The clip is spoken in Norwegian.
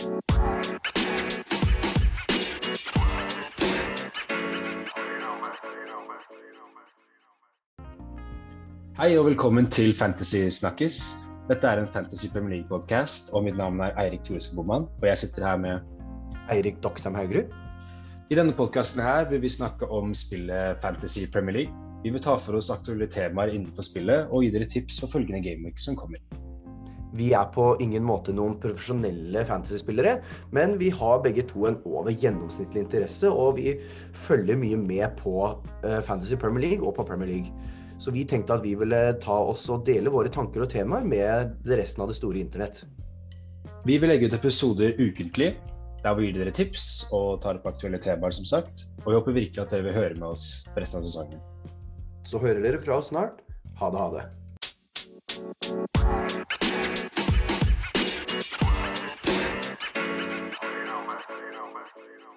Hei og velkommen til Fantasy Snakkes. Dette er en Fantasy Premier League-podkast, og mitt navn er Eirik Thoresen Bomman. Og jeg sitter her med Eirik Doksheim Haugerud. I denne podkasten her vil vi snakke om spillet Fantasy Premier League. Vi vil ta for oss aktuelle temaer innenfor spillet og gi dere tips for følgende gameweek som kommer. Vi er på ingen måte noen profesjonelle fantasyspillere, men vi har begge to en over gjennomsnittlig interesse, og vi følger mye med på eh, Fantasy Premier League og på Premier League. Så vi tenkte at vi ville ta oss og dele våre tanker og temaer med resten av det store internett. Vi vil legge ut episoder ukentlig, der vi gir dere tips og tar opp aktuelle temaer, som sagt. Og vi håper virkelig at dere vil høre med oss resten av sesongen. Så hører dere fra oss snart. Ha det, ha det. Wow, you know.